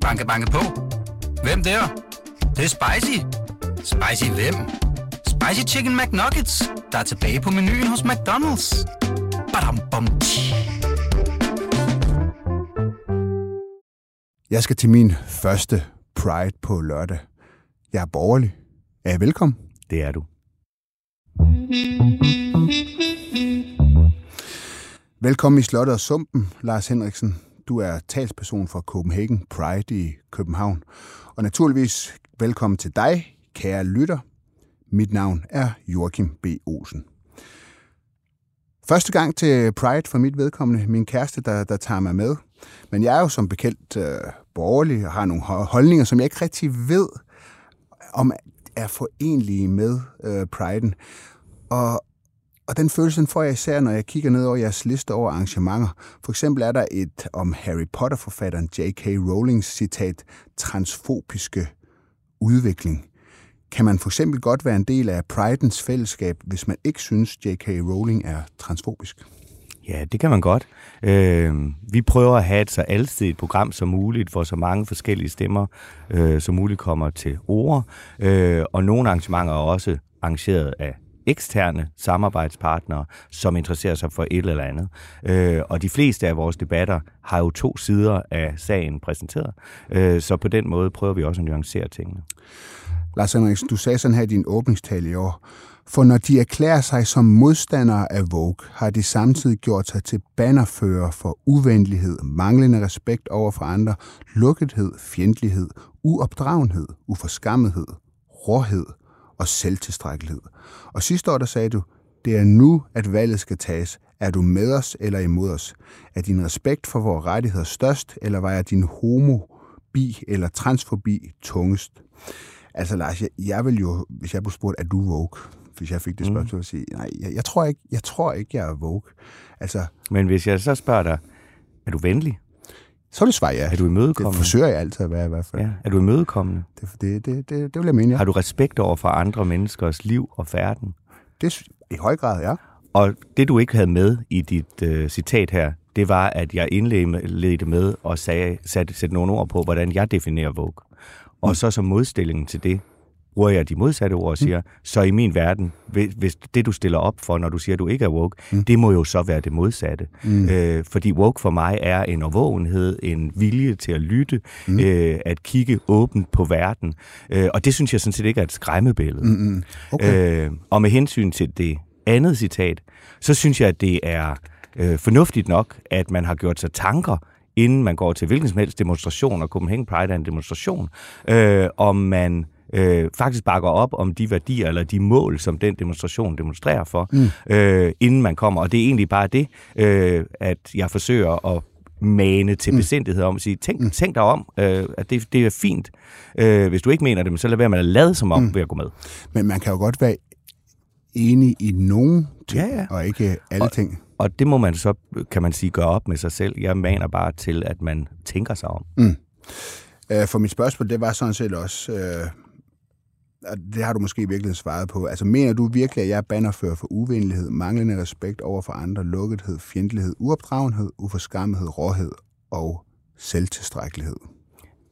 Banke, banke på. Hvem der? Det, det er spicy. Spicy hvem? Spicy Chicken McNuggets, der er tilbage på menuen hos McDonald's. Badum, bom, tji. Jeg skal til min første Pride på lørdag. Jeg er borgerlig. Er jeg velkommen? Det er du. Velkommen i Slottet og Sumpen, Lars Henriksen. Du er talsperson for Copenhagen Pride i København. Og naturligvis velkommen til dig, kære lytter. Mit navn er Joachim B. Olsen. Første gang til Pride for mit vedkommende. Min kæreste, der, der tager mig med. Men jeg er jo som bekendt øh, borgerlig og har nogle holdninger, som jeg ikke rigtig ved, om er forenlige med øh, Pride'en. Og, og den følelse den får jeg især, når jeg kigger ned over jeres liste over arrangementer. For eksempel er der et om Harry Potter-forfatteren J.K. Rowlings citat, transfobiske udvikling. Kan man for eksempel godt være en del af Pridens fællesskab, hvis man ikke synes, J.K. Rowling er transfobisk? Ja, det kan man godt. Øh, vi prøver at have et så alsidigt program som muligt, hvor så mange forskellige stemmer øh, som muligt kommer til ord. Øh, og nogle arrangementer er også arrangeret af eksterne samarbejdspartnere, som interesserer sig for et eller andet. Øh, og de fleste af vores debatter har jo to sider af sagen præsenteret. Øh, så på den måde prøver vi også at nuancere tingene. Lars Henriksen, du sagde sådan her i din åbningstale i år, for når de erklærer sig som modstandere af Vogue, har de samtidig gjort sig til bannerfører for uvenlighed, manglende respekt over for andre, lukkethed, fjendtlighed, uopdragenhed, uforskammethed, råhed og selvtilstrækkelighed. Og sidste år, der sagde du, det er nu, at valget skal tages. Er du med os eller imod os? Er din respekt for vores rettigheder størst, eller vejer din homo, bi eller transfobi tungest? Altså Lars, jeg, jeg vil jo, hvis jeg blev spurgt, er du woke? Hvis jeg fik det spørgsmål, mm. sige, nej, jeg, jeg, tror ikke, jeg tror ikke, jeg er woke. Altså, Men hvis jeg så spørger dig, er du venlig? Så vil du svare ja. Er du Det imødekommende? forsøger jeg altid at være i hvert fald. Ja. Er du imødekommende? Det, det, det, det, det vil jeg mene, ja. Har du respekt over for andre menneskers liv og færden? Det i høj grad, ja. Og det, du ikke havde med i dit øh, citat her, det var, at jeg indledte med og sagde, satte, sætte nogle ord på, hvordan jeg definerer Vogue. Og så som modstilling til det, bruger jeg de modsatte ord og siger, mm. så i min verden, hvis, hvis det du stiller op for, når du siger, at du ikke er woke, mm. det må jo så være det modsatte. Mm. Øh, fordi woke for mig er en overvågenhed, en vilje til at lytte, mm. øh, at kigge åbent på verden. Øh, og det synes jeg sådan set ikke er et skræmmebillede. Mm-mm. Okay. Øh, og med hensyn til det andet citat, så synes jeg, at det er øh, fornuftigt nok, at man har gjort sig tanker, inden man går til hvilken som helst demonstration, og Copenhagen Pride er en demonstration, øh, om man øh, faktisk bakker op om de værdier eller de mål, som den demonstration demonstrerer for, mm. øh, inden man kommer. Og det er egentlig bare det, øh, at jeg forsøger at mane til besindighed om at sige, tænk, tænk dig om, øh, at det, det er fint. Øh, hvis du ikke mener det, så lad være med at lade som om mm. ved at gå med. Men man kan jo godt være enig i nogen ting, Ja, ja. og ikke alle Og- ting. Og det må man så, kan man sige, gøre op med sig selv. Jeg maner bare til, at man tænker sig om. Øh, For mit spørgsmål, det var sådan set også, øh, og det har du måske virkelig svaret på. Altså, mener du virkelig, at jeg er bannerfører for uvenlighed, manglende respekt over for andre, lukkethed, fjendtlighed, uopdragenhed, uforskammethed, råhed og selvtilstrækkelighed?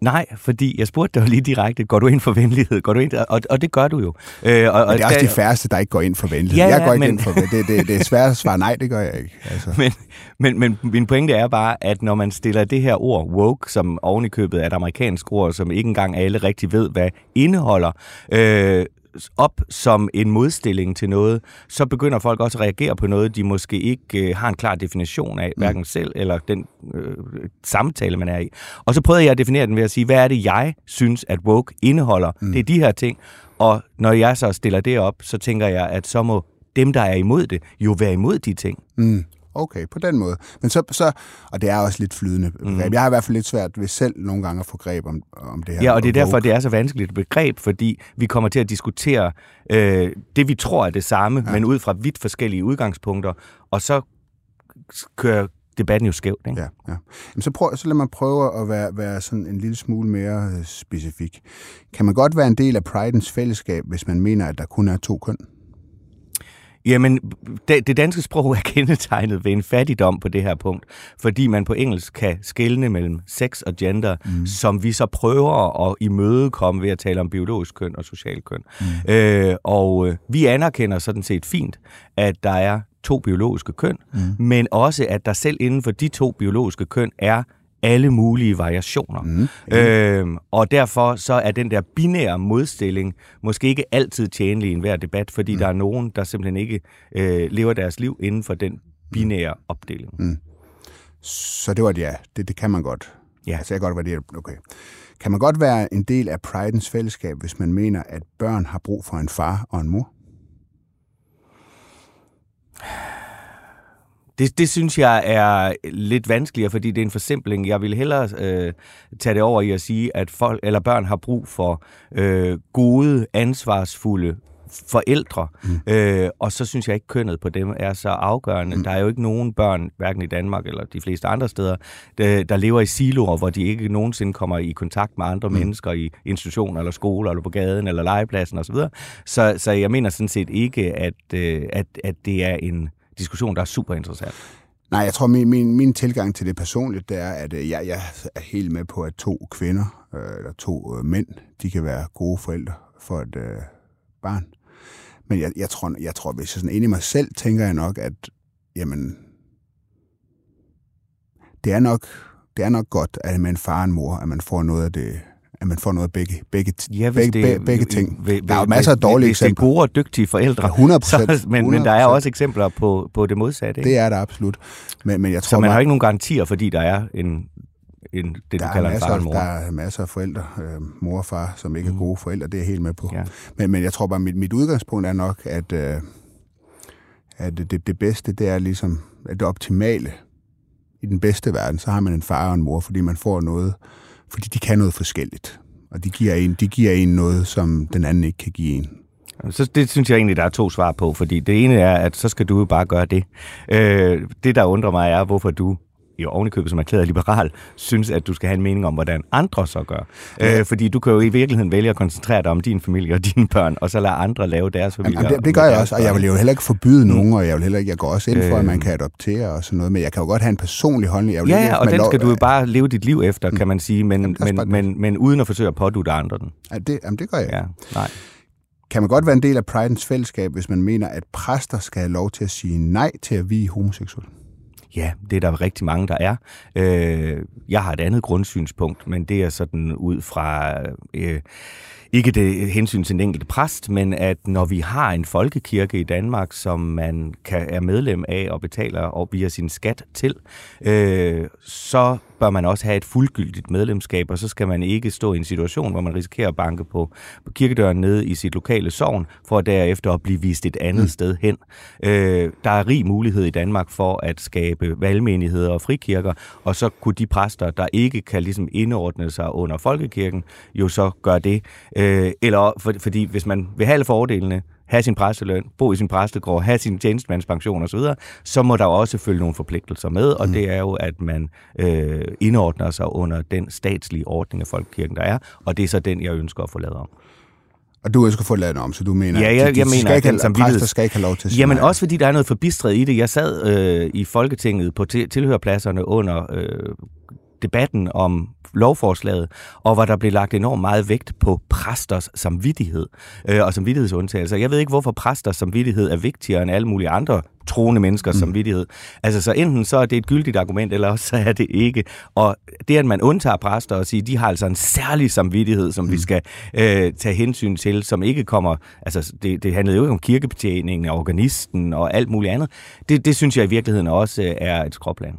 Nej, fordi jeg spurgte dig lige direkte, går du ind for venlighed? Går du ind, og, og det gør du jo. Øh, og, Og det er også de færreste, der ikke går ind for venlighed. Ja, jeg går ikke men- ind for det, det, det er svært at svare nej, det gør jeg ikke. Altså. men, men, men min pointe er bare, at når man stiller det her ord woke, som oven i købet er et amerikansk ord, som ikke engang alle rigtig ved, hvad indeholder, øh, op som en modstilling til noget, så begynder folk også at reagere på noget, de måske ikke øh, har en klar definition af, hverken selv eller den øh, samtale, man er i. Og så prøvede jeg at definere den ved at sige, hvad er det, jeg synes, at woke indeholder? Mm. Det er de her ting. Og når jeg så stiller det op, så tænker jeg, at så må dem, der er imod det, jo være imod de ting. Mm. Okay, på den måde. Men så, så og det er også lidt flydende begreb. Mm. Jeg har i hvert fald lidt svært ved selv nogle gange at få greb om, om det her. Ja, og det er derfor, det er så vanskeligt et begreb, fordi vi kommer til at diskutere øh, det, vi tror er det samme, ja. men ud fra vidt forskellige udgangspunkter, og så kører debatten jo skævt. Ikke? Ja, ja. Jamen, så, prøv, så lad mig prøve at være, være sådan en lille smule mere øh, specifik. Kan man godt være en del af Pridens fællesskab, hvis man mener, at der kun er to køn? Jamen, det, danske sprog er kendetegnet ved en fattigdom på det her punkt, fordi man på engelsk kan skelne mellem sex og gender, mm. som vi så prøver at imødekomme ved at tale om biologisk køn og social køn. Mm. Øh, og øh, vi anerkender sådan set fint, at der er to biologiske køn, mm. men også at der selv inden for de to biologiske køn er alle mulige variationer. Mm. Øhm, og derfor så er den der binære modstilling måske ikke altid tjenlig i enhver debat, fordi mm. der er nogen, der simpelthen ikke øh, lever deres liv inden for den binære opdeling. Mm. Så det var et ja. Det, det kan man godt. Ja. Altså jeg kan godt være det. Okay. Kan man godt være en del af Pridens fællesskab, hvis man mener, at børn har brug for en far og en mor? Det, det synes jeg er lidt vanskeligere, fordi det er en forsimpling. Jeg vil hellere øh, tage det over i at sige, at folk eller børn har brug for øh, gode, ansvarsfulde forældre, mm. øh, og så synes jeg ikke, kønnet på dem er så afgørende. Mm. Der er jo ikke nogen børn, hverken i Danmark eller de fleste andre steder, der, der lever i siloer, hvor de ikke nogensinde kommer i kontakt med andre mm. mennesker i institutioner eller skoler eller på gaden eller legepladsen osv. Så, så jeg mener sådan set ikke, at, øh, at, at det er en diskussion, der er super interessant. Nej, jeg tror, min, min, min tilgang til det personligt, det er, at øh, jeg, jeg er helt med på, at to kvinder, øh, eller to øh, mænd, de kan være gode forældre for et øh, barn. Men jeg, jeg, tror, jeg tror, hvis jeg sådan inde i mig selv, tænker jeg nok, at jamen, det er nok, det er nok godt, at med en far og en mor, at man får noget af det, at man får noget af begge, begge, ja, begge, det, begge, begge ting. Ved, der er jo masser af dårlige hvis eksempler. Hvis det er gode og dygtige forældre. Ja, 100 så, men, 100%. men der er også eksempler på, på det modsatte. Ikke? Det er der absolut. Men, men jeg tror, så man, man har ikke nogen garantier, fordi der er en, en det, der du kalder masser, en far og mor. Der er masser af forældre, øh, mor og far, som ikke er gode forældre. Det er jeg helt med på. Ja. Men, men jeg tror bare, mit, mit udgangspunkt er nok, at, øh, at det, det bedste, det er ligesom, at det optimale i den bedste verden, så har man en far og en mor, fordi man får noget, fordi de kan noget forskelligt. Og de giver en, de giver en noget, som den anden ikke kan give en. Så det synes jeg egentlig, der er to svar på, fordi det ene er, at så skal du jo bare gøre det. Øh, det, der undrer mig, er, hvorfor du i ovenikøbet som erklæret liberal, synes, at du skal have en mening om, hvordan andre så gør. Ja. Øh, fordi du kan jo i virkeligheden vælge at koncentrere dig om din familie og dine børn, og så lade andre lave deres familie. Jamen, det, det gør jeg også, og jeg vil jo heller ikke forbyde mm. nogen, og jeg vil heller ikke, jeg går også ind for, øh. at man kan adoptere og sådan noget, men jeg kan jo godt have en personlig holdning. Jeg vil ja, ikke, og den lov... skal du jo bare leve dit liv efter, kan man sige, men, jamen, men, men, men uden at forsøge at pådute andre den. Ja, det, jamen, det gør jeg. Ja, nej. Kan man godt være en del af Pridens fællesskab, hvis man mener, at præster skal have lov til at sige nej til at vi homoseksuelle? Ja, det er der rigtig mange, der er. Øh, jeg har et andet grundsynspunkt, men det er sådan ud fra... Øh, ikke det hensyn til den enkelte præst, men at når vi har en folkekirke i Danmark, som man kan, er medlem af og betaler og via sin skat til, øh, så bør man også have et fuldgyldigt medlemskab, og så skal man ikke stå i en situation, hvor man risikerer at banke på, på kirkedøren nede i sit lokale sovn, for derefter at blive vist et andet mm. sted hen. Øh, der er rig mulighed i Danmark for at skabe valgmenigheder og frikirker, og så kunne de præster, der ikke kan ligesom indordne sig under folkekirken, jo så gøre det. Øh, eller for, fordi hvis man vil have alle fordelene, have sin præsteløn, bo i sin præstegård, have sin tjenestemandspension osv., så må der også følge nogle forpligtelser med, og mm. det er jo, at man øh, indordner sig under den statslige ordning af folkekirken, der er, og det er så den, jeg ønsker at få lavet om. Og du ønsker at få lavet om, så du mener, ja, jeg, at de, de jeg mener, skal ikke, have, præster skal ikke have lov til at Jamen også fordi der er noget forbistret i det. Jeg sad øh, i Folketinget på tilhørpladserne under øh, debatten om lovforslaget, og hvor der blev lagt enormt meget vægt på præsters samvittighed øh, og samvittighedsundtagelser. Jeg ved ikke, hvorfor præsters samvittighed er vigtigere end alle mulige andre troende menneskers mm. samvittighed. Altså, så enten så er det et gyldigt argument, eller også så er det ikke. Og det, at man undtager præster og siger, de har altså en særlig samvittighed, som mm. vi skal øh, tage hensyn til, som ikke kommer... Altså, det, det handlede jo ikke om kirkebetjeningen og organisten og alt muligt andet. Det, det synes jeg i virkeligheden også øh, er et skråplan.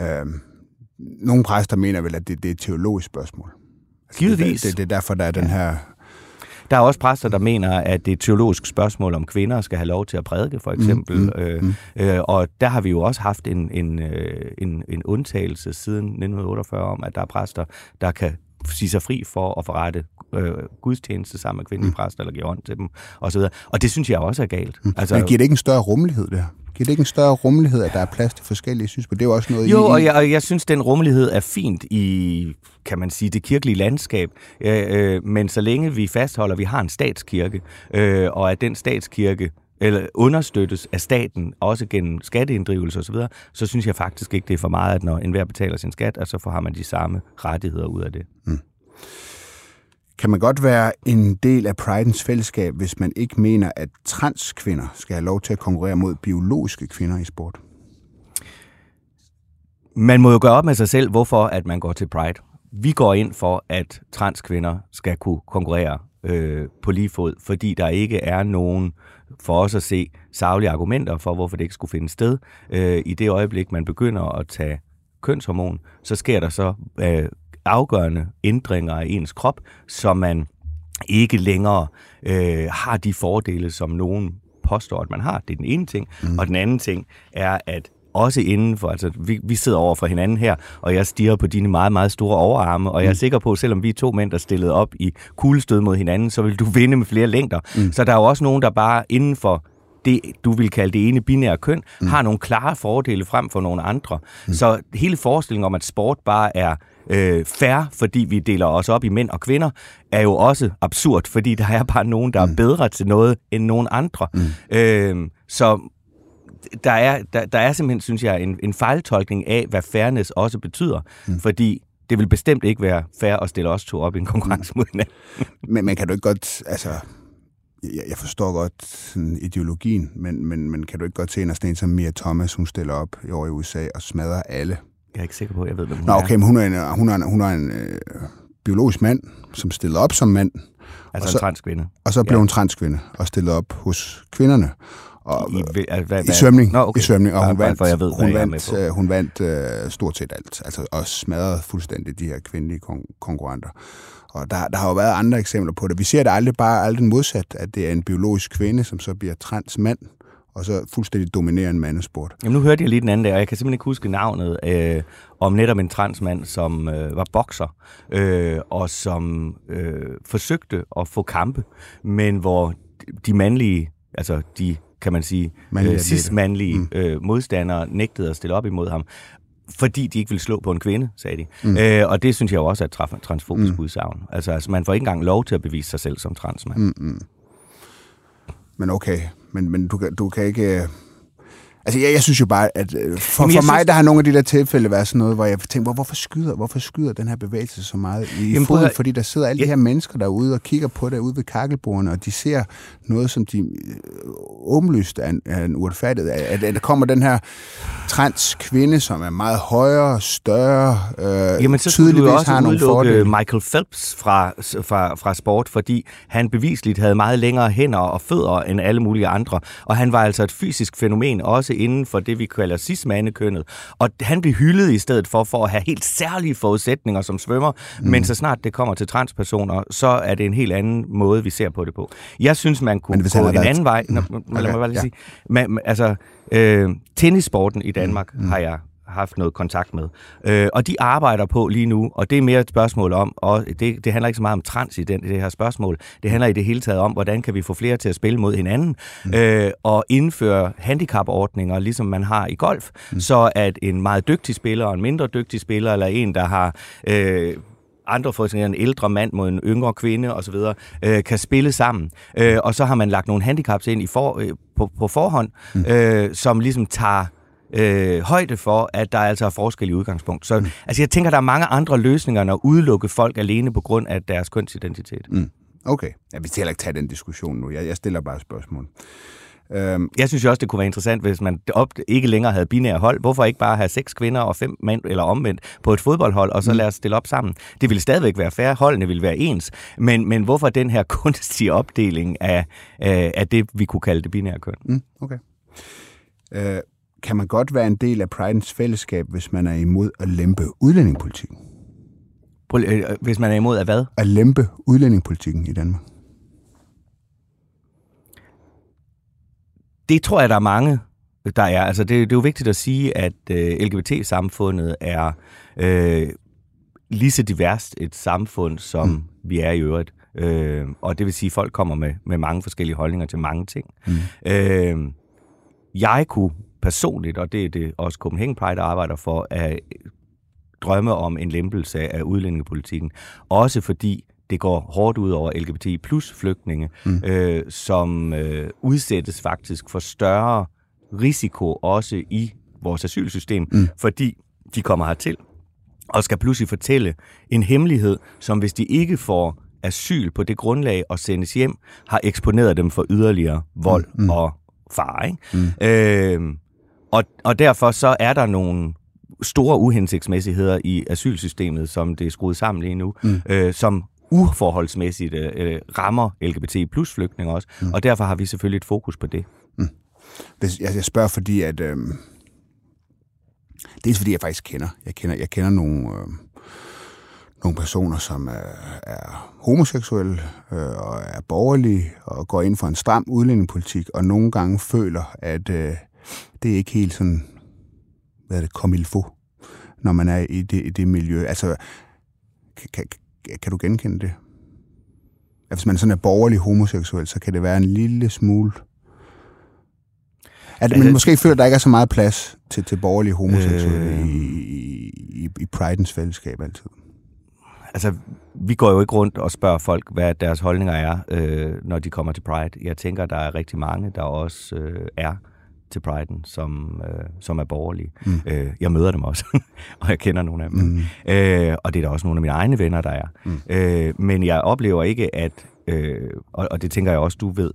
Øhm nogle præster mener vel, at det, det er et teologisk spørgsmål. Altså, Givetvis. Det, det, det er derfor, der er den her... Der er også præster, der mener, at det er et teologisk spørgsmål, om kvinder skal have lov til at prædike, for eksempel. Mm, mm, øh, mm. Øh, og der har vi jo også haft en, en, øh, en, en undtagelse siden 1948 om, at der er præster, der kan sige sig fri for at forrette øh, gudstjeneste sammen med kvindelige mm. præster, eller give ånd til dem, osv. Og det synes jeg også er galt. Mm. Altså, Men giver det ikke en større rummelighed, det her? Giver det ikke en større rummelighed, at der er plads til forskellige synspunkter? Det er jo også noget... Jo, I, og jeg, og jeg synes, den rummelighed er fint i, kan man sige, det kirkelige landskab. Øh, øh, men så længe vi fastholder, at vi har en statskirke, øh, og at den statskirke eller understøttes af staten, også gennem skatteinddrivelse osv., så, så synes jeg faktisk ikke, det er for meget, at når enhver betaler sin skat, at så får man de samme rettigheder ud af det. Mm. Kan man godt være en del af Pridens fællesskab, hvis man ikke mener, at transkvinder skal have lov til at konkurrere mod biologiske kvinder i sport? Man må jo gøre op med sig selv, hvorfor at man går til Pride. Vi går ind for, at transkvinder skal kunne konkurrere øh, på lige fod, fordi der ikke er nogen for os at se savlige argumenter for, hvorfor det ikke skulle finde sted. Øh, I det øjeblik, man begynder at tage kønshormon, så sker der så øh, afgørende ændringer af ens krop, så man ikke længere øh, har de fordele, som nogen påstår, at man har. Det er den ene ting. Mm. Og den anden ting er, at også inden for, altså vi, vi sidder over for hinanden her, og jeg stiger på dine meget, meget store overarme, og jeg er mm. sikker på, at selvom vi er to mænd, der stillede op i kuglestød mod hinanden, så vil du vinde med flere længder. Mm. Så der er jo også nogen, der bare inden for det, du vil kalde det ene binære køn, mm. har nogle klare fordele frem for nogle andre. Mm. Så hele forestillingen om, at sport bare er øh, færre, fordi vi deler os op i mænd og kvinder, er jo også absurd, fordi der er bare nogen, der mm. er bedre til noget end nogen andre. Mm. Øh, så der er, der, der er simpelthen, synes jeg, en, en fejltolkning af, hvad fairness også betyder. Mm. Fordi det vil bestemt ikke være fair at stille os to op i en konkurrence mm. mod hinanden. Men man kan du ikke godt, altså, jeg, jeg forstår godt sådan, ideologien, men, men, men kan du ikke godt se, når sådan en som Mia Thomas, hun stiller op i år i USA og smadrer alle? Jeg er ikke sikker på, at jeg ved, hvem hun Nå, okay, men hun er en, hun er en, hun er en øh, biologisk mand, som stillede op som mand. Altså så, en transkvinde. Og så blev ja. hun transkvinde og stillede op hos kvinderne. Og, I, hvad, hvad, i svømning. Nå, okay. I svømning, og hun vandt, jeg ved, hun vandt, øh, hun vandt uh, stort set alt, altså, og smadrede fuldstændig de her kvindelige kon- konkurrenter. Og der, der har jo været andre eksempler på det. Vi ser det aldrig bare aldrig modsat, at det er en biologisk kvinde, som så bliver trans mand, og så fuldstændig dominerer en mandesport. Jamen, nu hørte jeg lige den anden der, og jeg kan simpelthen ikke huske navnet, øh, om netop en transmand, som øh, var bokser, øh, og som øh, forsøgte at få kampe, men hvor de mandlige, altså de kan man sige, øh, sidst-mandlige mm. øh, modstandere nægtede at stille op imod ham fordi de ikke ville slå på en kvinde, sagde de. Mm. Øh, og det synes jeg jo også er et transfobisk mm. udsagn. Altså, altså, man får ikke engang lov til at bevise sig selv som transmand. Mm, mm. Men okay, men, men du, du kan ikke... Øh, Altså, jeg, jeg synes jo bare, at øh, for, for mig, synes... der har nogle af de der tilfælde været sådan noget, hvor jeg tænker, hvor, hvorfor, skyder, hvorfor skyder den her bevægelse så meget i Jamen, foden? Fordi der sidder alle ja. de her mennesker derude og kigger på det ude ved kakkelbordene, og de ser noget, som de øh, åbenlyst er, er en uretfærdighed. At, at der kommer den her trans kvinde, som er meget højere, større, øh, Jamen, så tydeligvis også har nogle fordele. Michael Phelps fra, fra, fra sport, fordi han bevisligt havde meget længere hænder og fødder end alle mulige andre, og han var altså et fysisk fænomen, også inden for det, vi kalder cis-mandekønnet. Og han blev hyldet i stedet for, for at have helt særlige forudsætninger som svømmer, mm. men så snart det kommer til transpersoner, så er det en helt anden måde, vi ser på det på. Jeg synes, man kunne gå en været... anden vej. Nå, mm. okay, lad mig bare lige ja. sige. Man, altså, øh, tennissporten i Danmark mm. har jeg haft noget kontakt med. Øh, og de arbejder på lige nu, og det er mere et spørgsmål om, og det, det handler ikke så meget om trans i den, det her spørgsmål, det handler i det hele taget om, hvordan kan vi få flere til at spille mod hinanden, mm. øh, og indføre handicapordninger, ligesom man har i golf, mm. så at en meget dygtig spiller, og en mindre dygtig spiller, eller en, der har... Øh, andre for eksempel en ældre mand mod en yngre kvinde osv., øh, kan spille sammen. Øh, og så har man lagt nogle handicaps ind i for, øh, på, på forhånd, mm. øh, som ligesom tager øh, højde for, at der altså er forskel i udgangspunkt. Så mm. altså, jeg tænker, der er mange andre løsninger end at udelukke folk alene på grund af deres kønsidentitet. Mm. Okay. Jeg vil heller ikke tage den diskussion nu. Jeg, jeg stiller bare spørgsmål. Øhm. Jeg synes jo også, det kunne være interessant, hvis man op, ikke længere havde binære hold. Hvorfor ikke bare have seks kvinder og fem mænd, eller omvendt, på et fodboldhold, og så mm. lade os stille op sammen? Det ville stadigvæk være færre. Holdene ville være ens. Men, men hvorfor den her kunstige opdeling af, af det, vi kunne kalde det binære køn? Mm, okay. Øh, kan man godt være en del af Pridens fællesskab, hvis man er imod at lempe udlændingepolitikken? Øh, hvis man er imod at hvad? At lempe udlændingepolitikken i Danmark. Det tror jeg, der er mange, der er. Altså, det, det er jo vigtigt at sige, at øh, LGBT-samfundet er øh, lige så diverst et samfund, som mm. vi er i øvrigt. Øh, og det vil sige, at folk kommer med, med mange forskellige holdninger til mange ting. Mm. Øh, jeg kunne personligt, og det er det også Copenhagen Pride arbejder for, at drømme om en lempelse af udlændingepolitikken. Også fordi det går hårdt ud over LGBTI plus flygtninge, mm. øh, som øh, udsættes faktisk for større risiko også i vores asylsystem, mm. fordi de kommer hertil og skal pludselig fortælle en hemmelighed, som hvis de ikke får asyl på det grundlag og sendes hjem, har eksponeret dem for yderligere vold mm. og far. Ikke? Mm. Øh, og, og derfor så er der nogle store uhensigtsmæssigheder i asylsystemet, som det er skruet sammen lige nu, mm. øh, som uforholdsmæssigt øh, rammer LGBT plus flygtninge også, mm. og derfor har vi selvfølgelig et fokus på det. Mm. det jeg, jeg spørger, fordi at... Øh, dels fordi jeg faktisk kender. Jeg kender, jeg kender nogle, øh, nogle personer, som er, er homoseksuelle øh, og er borgerlige og går ind for en stram udlændingepolitik, og nogle gange føler, at øh, det er ikke helt sådan, hvad er det, faut, når man er i det, i det miljø. Altså, kan, kan, kan du genkende det? At hvis man sådan er borgerlig homoseksuel, så kan det være en lille smule... At man altså, måske føler, at der ikke er så meget plads til, til borgerlige homoseksuelle øh, i, i, i Pridens fællesskab altid. Altså, vi går jo ikke rundt og spørger folk, hvad deres holdninger er, øh, når de kommer til Pride. Jeg tænker, der er rigtig mange, der også øh, er til Pride'en, som, øh, som er borgerlige. Mm. Øh, jeg møder dem også, og jeg kender nogle af dem. Mm. Øh, og det er der også nogle af mine egne venner, der er. Mm. Øh, men jeg oplever ikke, at øh, og, og det tænker jeg også, du ved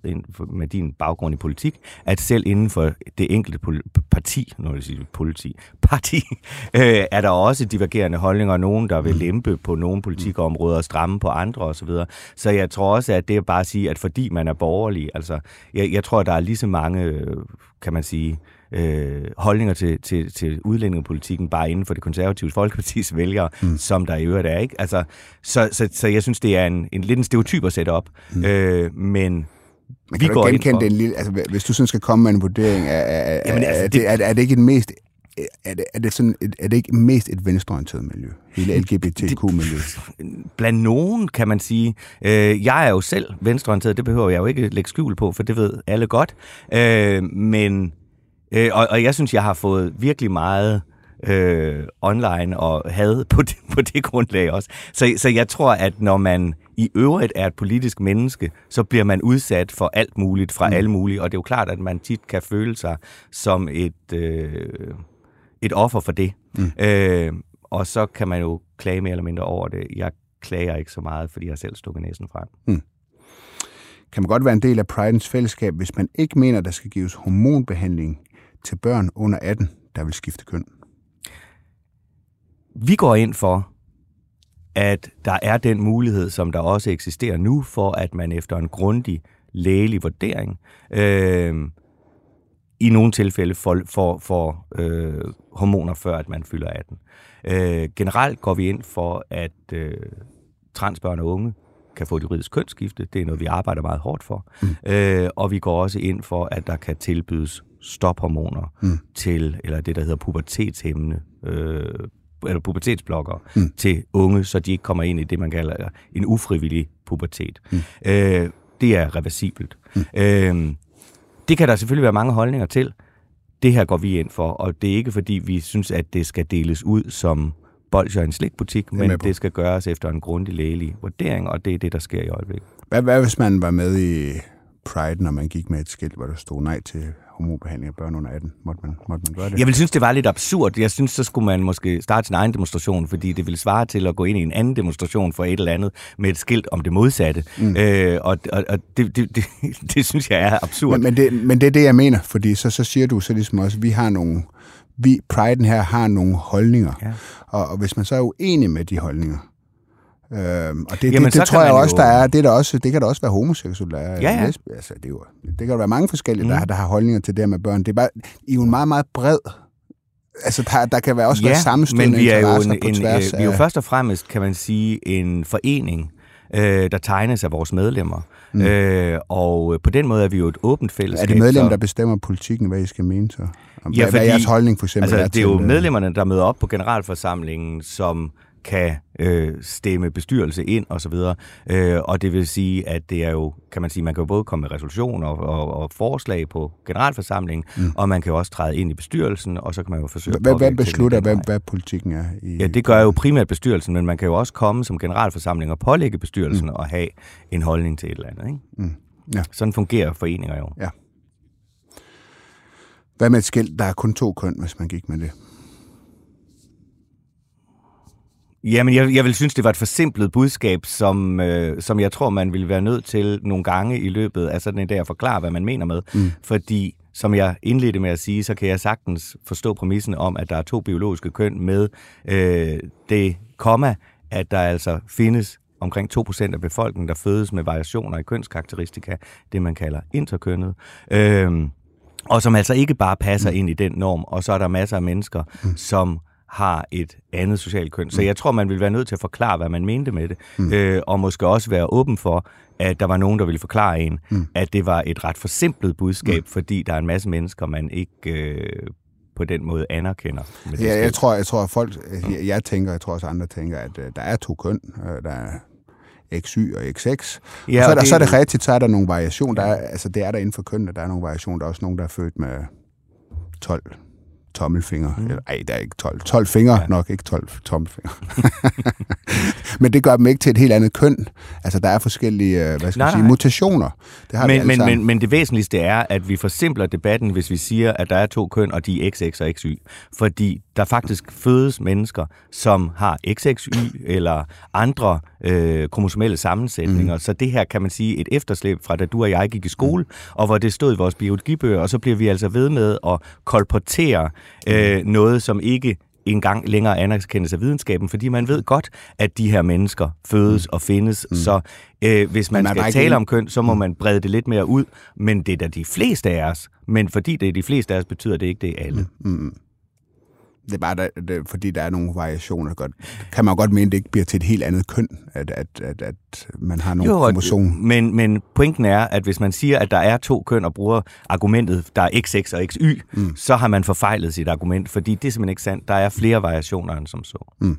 med din baggrund i politik, at selv inden for det enkelte parti, når jeg siger politi, parti, øh, er der også divergerende holdninger, nogen der vil mm. lempe på nogle politikområder og stramme på andre osv. Så, så jeg tror også, at det er bare at sige, at fordi man er borgerlig, altså jeg, jeg tror, der er lige så mange, kan man sige, øh, holdninger til, til, til udlændingepolitikken bare inden for det konservative folkepartis vælgere, mm. som der i øvrigt er. Ikke? Altså, så, så, så jeg synes, det er en, en lidt en stereotyp at sætte op. Mm. Øh, men men kan vi du går genkende den lille, altså, hvis du sådan skal komme med en vurdering, er, er, Jamen, altså, er, det, er, er det ikke et mest er det, er det, sådan er det ikke mest et venstreorienteret miljø? Hele LGBTQ-miljø? Blandt nogen, kan man sige. Øh, jeg er jo selv venstreorienteret, det behøver jeg jo ikke lægge skjul på, for det ved alle godt. Øh, men Øh, og, og jeg synes, jeg har fået virkelig meget øh, online og had på det, på det grundlag også. Så, så jeg tror, at når man i øvrigt er et politisk menneske, så bliver man udsat for alt muligt fra mm. alle mulige, og det er jo klart, at man tit kan føle sig som et, øh, et offer for det. Mm. Øh, og så kan man jo klage mere eller mindre over det. Jeg klager ikke så meget, fordi jeg selv stukket næsen frem. Mm kan man godt være en del af Pridens fællesskab, hvis man ikke mener, der skal gives hormonbehandling til børn under 18, der vil skifte køn? Vi går ind for, at der er den mulighed, som der også eksisterer nu, for at man efter en grundig lægelig vurdering øh, i nogle tilfælde får, får, får øh, hormoner, før at man fylder 18. Øh, generelt går vi ind for, at øh, transbørn og unge kan få et juridisk kønsskifte. Det er noget, vi arbejder meget hårdt for. Mm. Øh, og vi går også ind for, at der kan tilbydes stophormoner mm. til, eller det, der hedder pubertetshæmmende, øh, eller pubertetsblokker mm. til unge, så de ikke kommer ind i det, man kalder en ufrivillig pubertet. Mm. Øh, det er reversibelt. Mm. Øh, det kan der selvfølgelig være mange holdninger til. Det her går vi ind for, og det er ikke fordi, vi synes, at det skal deles ud som bolsjer i en slikbutik, men det skal gøres efter en grundig lægelig vurdering, og det er det, der sker i øjeblikket. Hvad, hvad hvis man var med i Pride, når man gik med et skilt, hvor der stod nej til homobehandling af børn under 18. Måtte man, måtte man gøre det? Jeg vil synes, det var lidt absurd. Jeg synes, så skulle man måske starte sin egen demonstration, fordi det ville svare til at gå ind i en anden demonstration for et eller andet med et skilt om det modsatte. Mm. Øh, og og, og det, det, det, det synes jeg er absurd. Men, men, det, men det er det, jeg mener, fordi så, så siger du så ligesom også, at vi har nogle vi, Pride'en her har nogle holdninger. Ja. Og, og hvis man så er uenig med de holdninger, Øhm, og det, Jamen, det, det tror jeg også, jo... der er. Det, der også, det kan da også være homoseksuelle, der er. Ja, ja. Lesb, altså, det, er jo, det kan der være mange forskellige, mm. der, der har holdninger til det med børn. Det er bare i en meget, meget bred Altså, der, der kan være også ja, være sammenstående men vi er jo en, tværs en, Vi er jo først og fremmest, kan man sige, en forening, øh, der tegnes af vores medlemmer. Mm. Øh, og på den måde er vi jo et åbent fællesskab. Er det medlemmer, der bestemmer politikken, hvad I skal mene så? Om, ja, hvad, fordi, hvad er jeres holdning for eksempel? Altså, det er jo øh, medlemmerne, der møder op på generalforsamlingen, som kan øh, stemme bestyrelse ind og så videre. Øh, og det vil sige, at det er jo, kan man sige, man kan jo både komme med resolutioner og, og, og forslag på generalforsamlingen, mm. og man kan jo også træde ind i bestyrelsen, og så kan man jo forsøge hvad, hvad beslutter, hvad, hvad politikken er? I, ja, det gør jo primært bestyrelsen, men man kan jo også komme som generalforsamling og pålægge bestyrelsen mm. at have en holdning til et eller andet. Ikke? Mm. Ja. Sådan fungerer foreninger jo. Ja. Hvad med et skilt, der er kun to køn, hvis man gik med det? Jamen, jeg, jeg vil synes, det var et forsimplet budskab, som, øh, som jeg tror, man vil være nødt til nogle gange i løbet af sådan en dag at forklare, hvad man mener med. Mm. Fordi, som jeg indledte med at sige, så kan jeg sagtens forstå præmissen om, at der er to biologiske køn med øh, det komma, at der altså findes omkring 2% af befolkningen, der fødes med variationer i kønskarakteristika, det man kalder interkønnet. Øh, og som altså ikke bare passer mm. ind i den norm, og så er der masser af mennesker, mm. som har et andet socialt køn. Så mm. jeg tror, man vil være nødt til at forklare, hvad man mente med det, mm. øh, og måske også være åben for, at der var nogen, der ville forklare en, mm. at det var et ret forsimplet budskab, mm. fordi der er en masse mennesker, man ikke øh, på den måde anerkender. Med ja, jeg tror, jeg tror, at folk, jeg, jeg tænker, jeg tror også andre tænker, at øh, der er to køn. Øh, der er XY og XX. Ja, og så, er der, det, så er det rigtigt, så er der nogle variationer. Der er, altså, det er der inden for kønnene, der er nogle variationer. Der er også nogen, der er født med 12 tommelfinger. Mm. Eller, ej, der er ikke 12. 12 fingre ja. nok, ikke 12 tommelfinger. men det gør dem ikke til et helt andet køn. Altså, der er forskellige øh, hvad skal nej, sige, mutationer. Det har men, men, men, men det væsentligste er, at vi forsimpler debatten, hvis vi siger, at der er to køn, og de er XX og XY. Fordi der faktisk fødes mennesker, som har XXY eller andre øh, kromosomelle sammensætninger. Mm. Så det her kan man sige et efterslæb fra da du og jeg gik i skole, mm. og hvor det stod i vores biologibøger, og så bliver vi altså ved med at kolportere øh, mm. noget, som ikke engang længere anerkendes af videnskaben, fordi man ved godt, at de her mennesker fødes mm. og findes. Mm. Så øh, hvis man, man skal tale om køn, så må mm. man brede det lidt mere ud. Men det er da de fleste af os. Men fordi det er de fleste af os, betyder det ikke, det er alle. Mm. Mm. Det er bare, der, det, fordi der er nogle variationer. Godt. Kan man godt mene, at det ikke bliver til et helt andet køn, at, at, at, at man har nogle kromosomer. Men, men pointen er, at hvis man siger, at der er to køn og bruger argumentet, der er XX og XY, mm. så har man forfejlet sit argument, fordi det er simpelthen ikke sandt. Der er flere variationer end som så. Mm.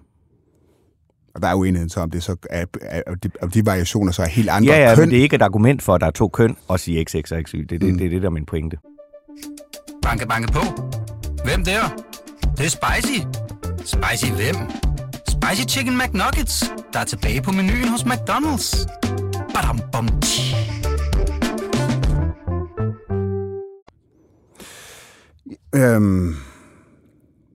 Og der er uenighed så, om det så er, er, de, om de variationer så er helt andre ja, ja, køn. men det er ikke et argument for, at der er to køn og sige XX og XY. Det er det, mm. det, er det, der er min pointe. Banke, banke på. Hvem der? Det er spicy. Spicy hvem? Spicy Chicken McNuggets, der er tilbage på menuen hos McDonald's. Badum, bom, øhm,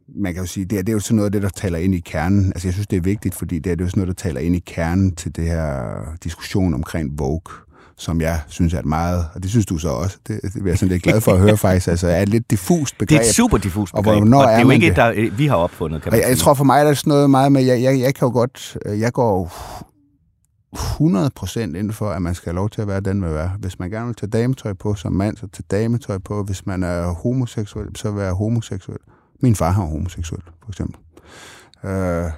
man kan jo sige, det er, det er jo sådan noget af det, der taler ind i kernen. Altså jeg synes, det er vigtigt, fordi det er, det er jo sådan noget, der taler ind i kernen til det her diskussion omkring Vogue som jeg synes er et meget, og det synes du så også, det, det er jeg sådan lidt glad for at høre faktisk, altså er et lidt diffust begreb. Det er et super diffust begreb, og, hvornår og det er jo ikke et, der vi har opfundet, kan man jeg, jeg tror for mig, der er sådan noget meget med, jeg, jeg, jeg kan jo godt, jeg går 100% ind for, at man skal have lov til at være den, man vil være. Hvis man gerne vil tage dametøj på som mand, så tage dametøj på. Hvis man er homoseksuel, så være homoseksuel. Min far var homoseksuel, for eksempel. Øh,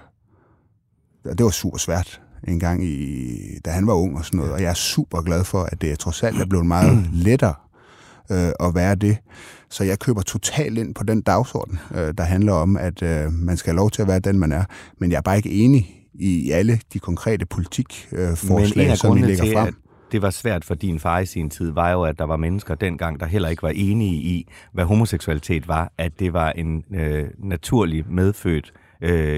det var super svært en gang, i, da han var ung og sådan noget. Og jeg er super glad for, at det trods alt er blevet meget lettere øh, at være det. Så jeg køber totalt ind på den dagsorden, øh, der handler om, at øh, man skal have lov til at være den, man er. Men jeg er bare ikke enig i alle de konkrete politikforslag, øh, som I lægger frem. det var svært for din far i sin tid, var jo, at der var mennesker dengang, der heller ikke var enige i, hvad homoseksualitet var, at det var en øh, naturlig medfødt øh,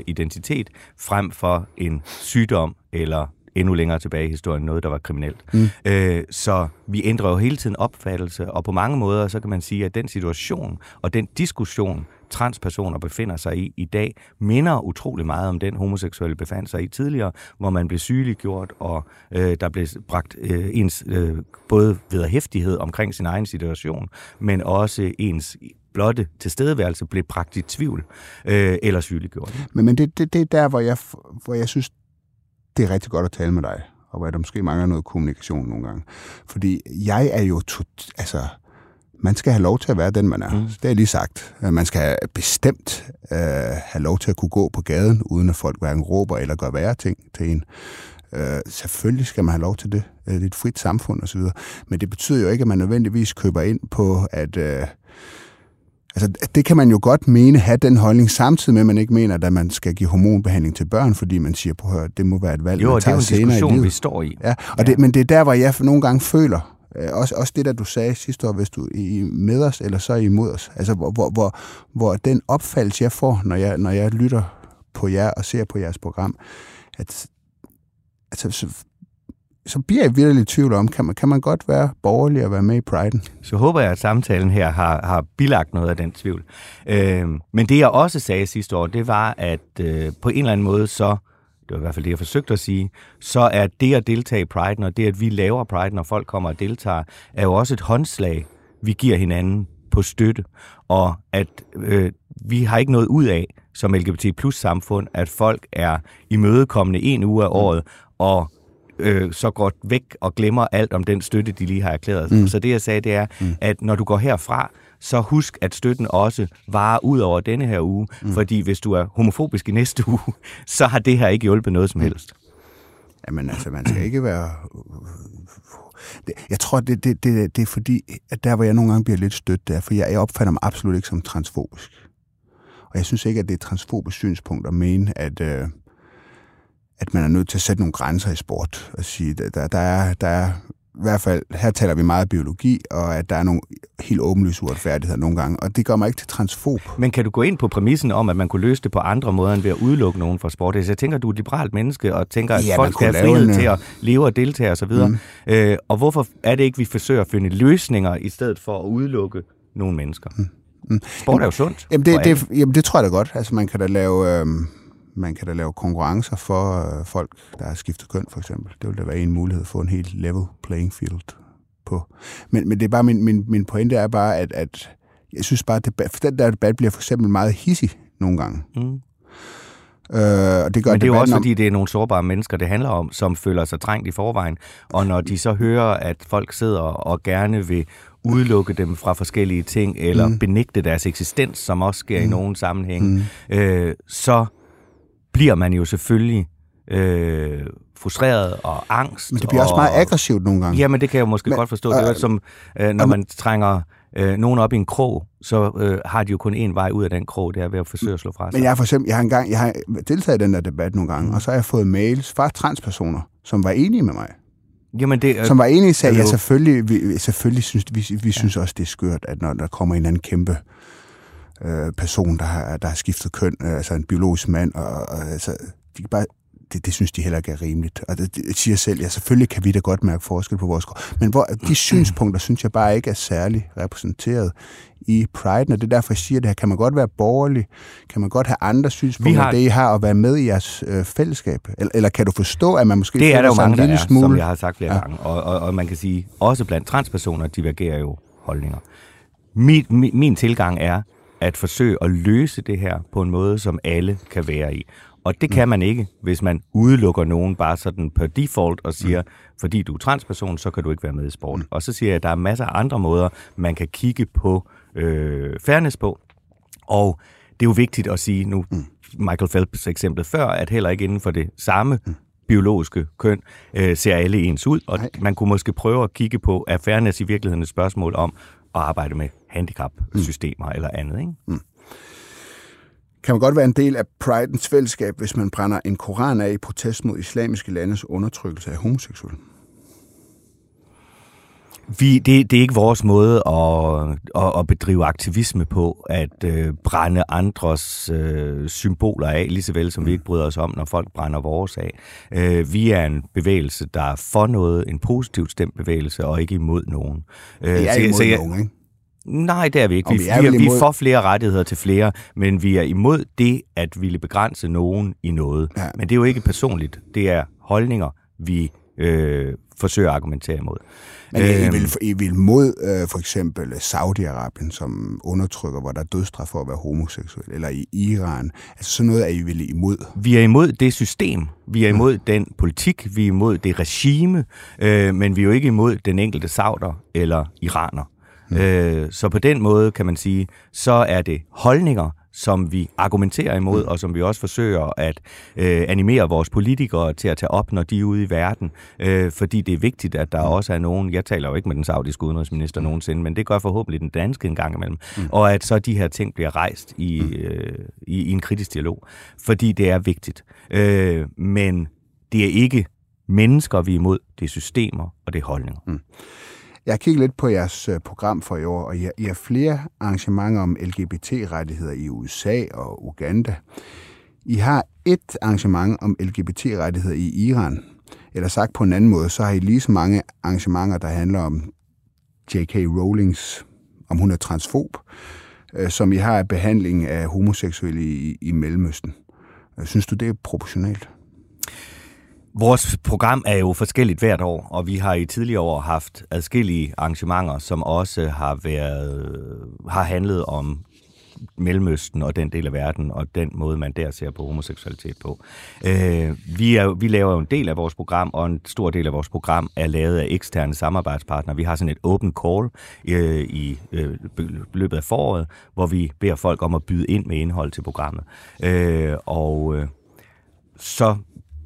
identitet, frem for en sygdom eller endnu længere tilbage i historien, noget, der var kriminelt. Mm. Øh, så vi ændrer jo hele tiden opfattelse, og på mange måder, så kan man sige, at den situation og den diskussion, transpersoner befinder sig i i dag, minder utrolig meget om den homoseksuelle befandt sig i tidligere, hvor man blev sygeliggjort, og øh, der blev bragt øh, ens øh, både hæftighed omkring sin egen situation, men også ens blotte tilstedeværelse blev bragt i tvivl øh, eller sygeliggjort. Men, men det, det, det er der, hvor jeg, hvor jeg synes, det er rigtig godt at tale med dig, og hvor der måske mangler noget kommunikation nogle gange. Fordi jeg er jo, to, altså, man skal have lov til at være den, man er. Mm. Det jeg lige sagt. Man skal bestemt uh, have lov til at kunne gå på gaden, uden at folk hverken råber eller gør værre ting til en. Uh, selvfølgelig skal man have lov til det. Det er et frit samfund osv. Men det betyder jo ikke, at man nødvendigvis køber ind på, at... Uh, Altså, det kan man jo godt mene, have den holdning, samtidig med, at man ikke mener, at man skal give hormonbehandling til børn, fordi man siger, på hør, det må være et valg, Jo, man og det er tager jo en diskussion, livet. vi står i. Ja, og Det, men det er der, hvor jeg nogle gange føler, øh, også, også det, der du sagde sidste år, hvis du er i- med os, eller så er imod os. Altså, hvor, hvor, hvor, hvor den opfattelse, jeg får, når jeg, når jeg lytter på jer og ser på jeres program, at altså, så, bliver jeg virkelig i tvivl om, kan man, kan man godt være borgerlig og være med i Pride'en? Så håber jeg, at samtalen her har, har bilagt noget af den tvivl. Øh, men det, jeg også sagde sidste år, det var, at øh, på en eller anden måde, så, det var i hvert fald det, jeg forsøgte at sige, så er det at deltage i Pride, og det, at vi laver Pride, når folk kommer og deltager, er jo også et håndslag, vi giver hinanden på støtte. Og at øh, vi har ikke noget ud af, som LGBT plus samfund, at folk er imødekommende en uge af året, og øh, så går væk og glemmer alt om den støtte, de lige har erklæret. Mm. Så det, jeg sagde, det er, mm. at når du går herfra, så husk, at støtten også varer ud over denne her uge, mm. fordi hvis du er homofobisk i næste uge, så har det her ikke hjulpet noget som helst. Jamen altså, man skal ikke være... Jeg tror, det, det, det, det er fordi, at der hvor jeg nogle gange bliver lidt stødt, det er, for jeg, jeg opfatter mig absolut ikke som transfobisk. Og jeg synes ikke, at det er et transfobisk synspunkt at mene, at, øh, at man er nødt til at sætte nogle grænser i sport. Og sige, der, der, der, er, der er i hvert fald, her taler vi meget biologi, og at der er nogle helt åbenlyse uretfærdigheder nogle gange. Og det gør mig ikke til transfob. Men kan du gå ind på præmissen om, at man kunne løse det på andre måder, end ved at udelukke nogen fra sport? Altså, jeg tænker, du er et liberalt menneske, og tænker, at Ja, folk skal have frihed en, til øh, at leve og deltage osv. Mm. Øh, og hvorfor er det ikke, vi forsøger at finde løsninger, i stedet for at udelukke nogle mennesker? Mm. Sport er jo sundt. Jamen det, det, jamen det tror jeg da godt. Altså man kan da lave, øh, man kan da lave konkurrencer for øh, folk, der har skiftet køn for eksempel. Det vil da være en mulighed for en helt level playing field på. Men, men det er bare min, min, min pointe er bare, at, at jeg synes bare, at debat, for den der debat bliver for eksempel meget hissig nogle gange. Mm. Øh, og det gør Men det er jo også, om- fordi det er nogle sårbare mennesker, det handler om, som føler sig trængt i forvejen. Og når de så hører, at folk sidder og gerne vil udelukke dem fra forskellige ting, eller mm. benægte deres eksistens, som også sker mm. i nogle sammenhænge, mm. øh, så bliver man jo selvfølgelig øh, frustreret og angst. Men det bliver og, også meget aggressivt nogle gange. Jamen, det kan jeg måske Men- godt forstå. Det er øh, som, øh, når man trænger øh, nogen op i en krog, så øh, har de jo kun én vej ud af den krog, det er ved at forsøge at slå fra sig. Men jeg har for eksempel, jeg har engang, jeg har deltaget i den der debat nogle gange, og så har jeg fået mails fra transpersoner, som var enige med mig. Jamen, det, øh, som var enige i sagde, ja, hallo. selvfølgelig, vi, selvfølgelig synes vi, vi synes også, det er skørt, at når der kommer en anden kæmpe øh, person, der har, der har skiftet køn, øh, altså en biologisk mand, og, og altså, de kan bare, det, det synes de heller ikke er rimeligt. Og det, det siger selv, ja, selvfølgelig kan vi da godt mærke forskel på vores krop. Men hvor, de synspunkter, synes jeg bare ikke er særlig repræsenteret i Pride, og det er derfor, jeg siger det her. Kan man godt være borgerlig? Kan man godt have andre synspunkter, har... det I har, og være med i jeres øh, fællesskab? Eller, eller kan du forstå, at man måske Det er der jo mange, der er, smule... som jeg har sagt flere ja. gange. Og, og, og man kan sige, også blandt transpersoner divergerer jo holdninger. Min, min, min tilgang er at forsøge at løse det her på en måde, som alle kan være i. Og det kan man ikke, hvis man udelukker nogen bare sådan per default og siger, fordi du er transperson, så kan du ikke være med i sport. Og så siger jeg, at der er masser af andre måder, man kan kigge på øh, fairness på. Og det er jo vigtigt at sige nu, Michael Phelps eksempel før, at heller ikke inden for det samme biologiske køn øh, ser alle ens ud, og Nej. man kunne måske prøve at kigge på, er fairness i virkeligheden et spørgsmål om at arbejde med handicap-systemer mm. eller andet, ikke? Kan man godt være en del af Pridens fællesskab, hvis man brænder en koran af i protest mod islamiske landes undertrykkelse af homoseksuelle? Vi, det, det er ikke vores måde at, at, at bedrive aktivisme på, at øh, brænde andres øh, symboler af, lige så vel som vi ikke bryder os om, når folk brænder vores af. Øh, vi er en bevægelse, der er for noget, en positivt stemt bevægelse, og ikke imod nogen. Øh, Det er så- imod så jeg- nogen, ikke? Nej, det er vi ikke. Vi, vi vi, er vi, er, vi imod- er for flere rettigheder til flere, men vi er imod det at ville begrænse nogen i noget. Ja. Men det er jo ikke personligt. Det er holdninger, vi øh, forsøger at argumentere imod. Men I Øhm, vil, I vil mod øh, for eksempel Saudi-Arabien, som undertrykker, hvor der er dødsstraf for at være homoseksuel, eller i Iran. Altså sådan noget er I vel imod. Vi er imod det system, vi er imod den politik, vi er imod det regime, øh, men vi er jo ikke imod den enkelte sauder eller iraner. Mm. Øh, så på den måde kan man sige, så er det holdninger, som vi argumenterer imod, og som vi også forsøger at øh, animere vores politikere til at tage op, når de er ude i verden. Øh, fordi det er vigtigt, at der også er nogen, jeg taler jo ikke med den saudiske udenrigsminister nogensinde, men det gør forhåbentlig den danske en gang imellem, mm. og at så de her ting bliver rejst i, øh, i, i en kritisk dialog, fordi det er vigtigt. Øh, men det er ikke mennesker, vi er imod, det er systemer, og det er holdninger. Mm. Jeg har kigget lidt på jeres øh, program for i år, og I har flere arrangementer om LGBT-rettigheder i USA og Uganda. I har et arrangement om LGBT-rettigheder i Iran. Eller sagt på en anden måde, så har I lige så mange arrangementer, der handler om J.K. Rowlings, om hun er transfob, øh, som I har af behandling af homoseksuelle i, i Mellemøsten. Øh, synes du, det er proportionalt? Vores program er jo forskelligt hvert år, og vi har i tidligere år haft adskillige arrangementer, som også har været har handlet om Mellemøsten og den del af verden, og den måde, man der ser på homoseksualitet på. Øh, vi, er, vi laver jo en del af vores program, og en stor del af vores program er lavet af eksterne samarbejdspartnere. Vi har sådan et open call øh, i øh, løbet af foråret, hvor vi beder folk om at byde ind med indhold til programmet. Øh, og øh, så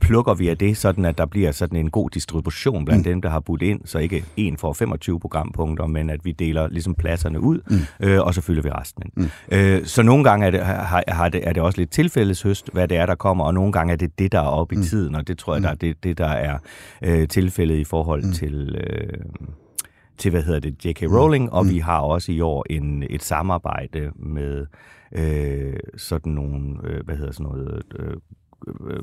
plukker vi af det, sådan at der bliver sådan en god distribution blandt mm. dem, der har budt ind, så ikke en får 25 programpunkter, men at vi deler ligesom pladserne ud, mm. øh, og så fylder vi resten ind. Mm. Øh, så nogle gange er det, har, har det, er det også lidt tilfældeshøst, hvad det er, der kommer, og nogle gange er det det, der er oppe mm. i tiden, og det tror jeg, mm. der er det, det der er øh, tilfældet i forhold mm. til... Øh, til, hvad hedder det, J.K. Rowling, og mm. vi har også i år en, et samarbejde med øh, sådan nogle, øh, hvad hedder sådan noget, øh, øh,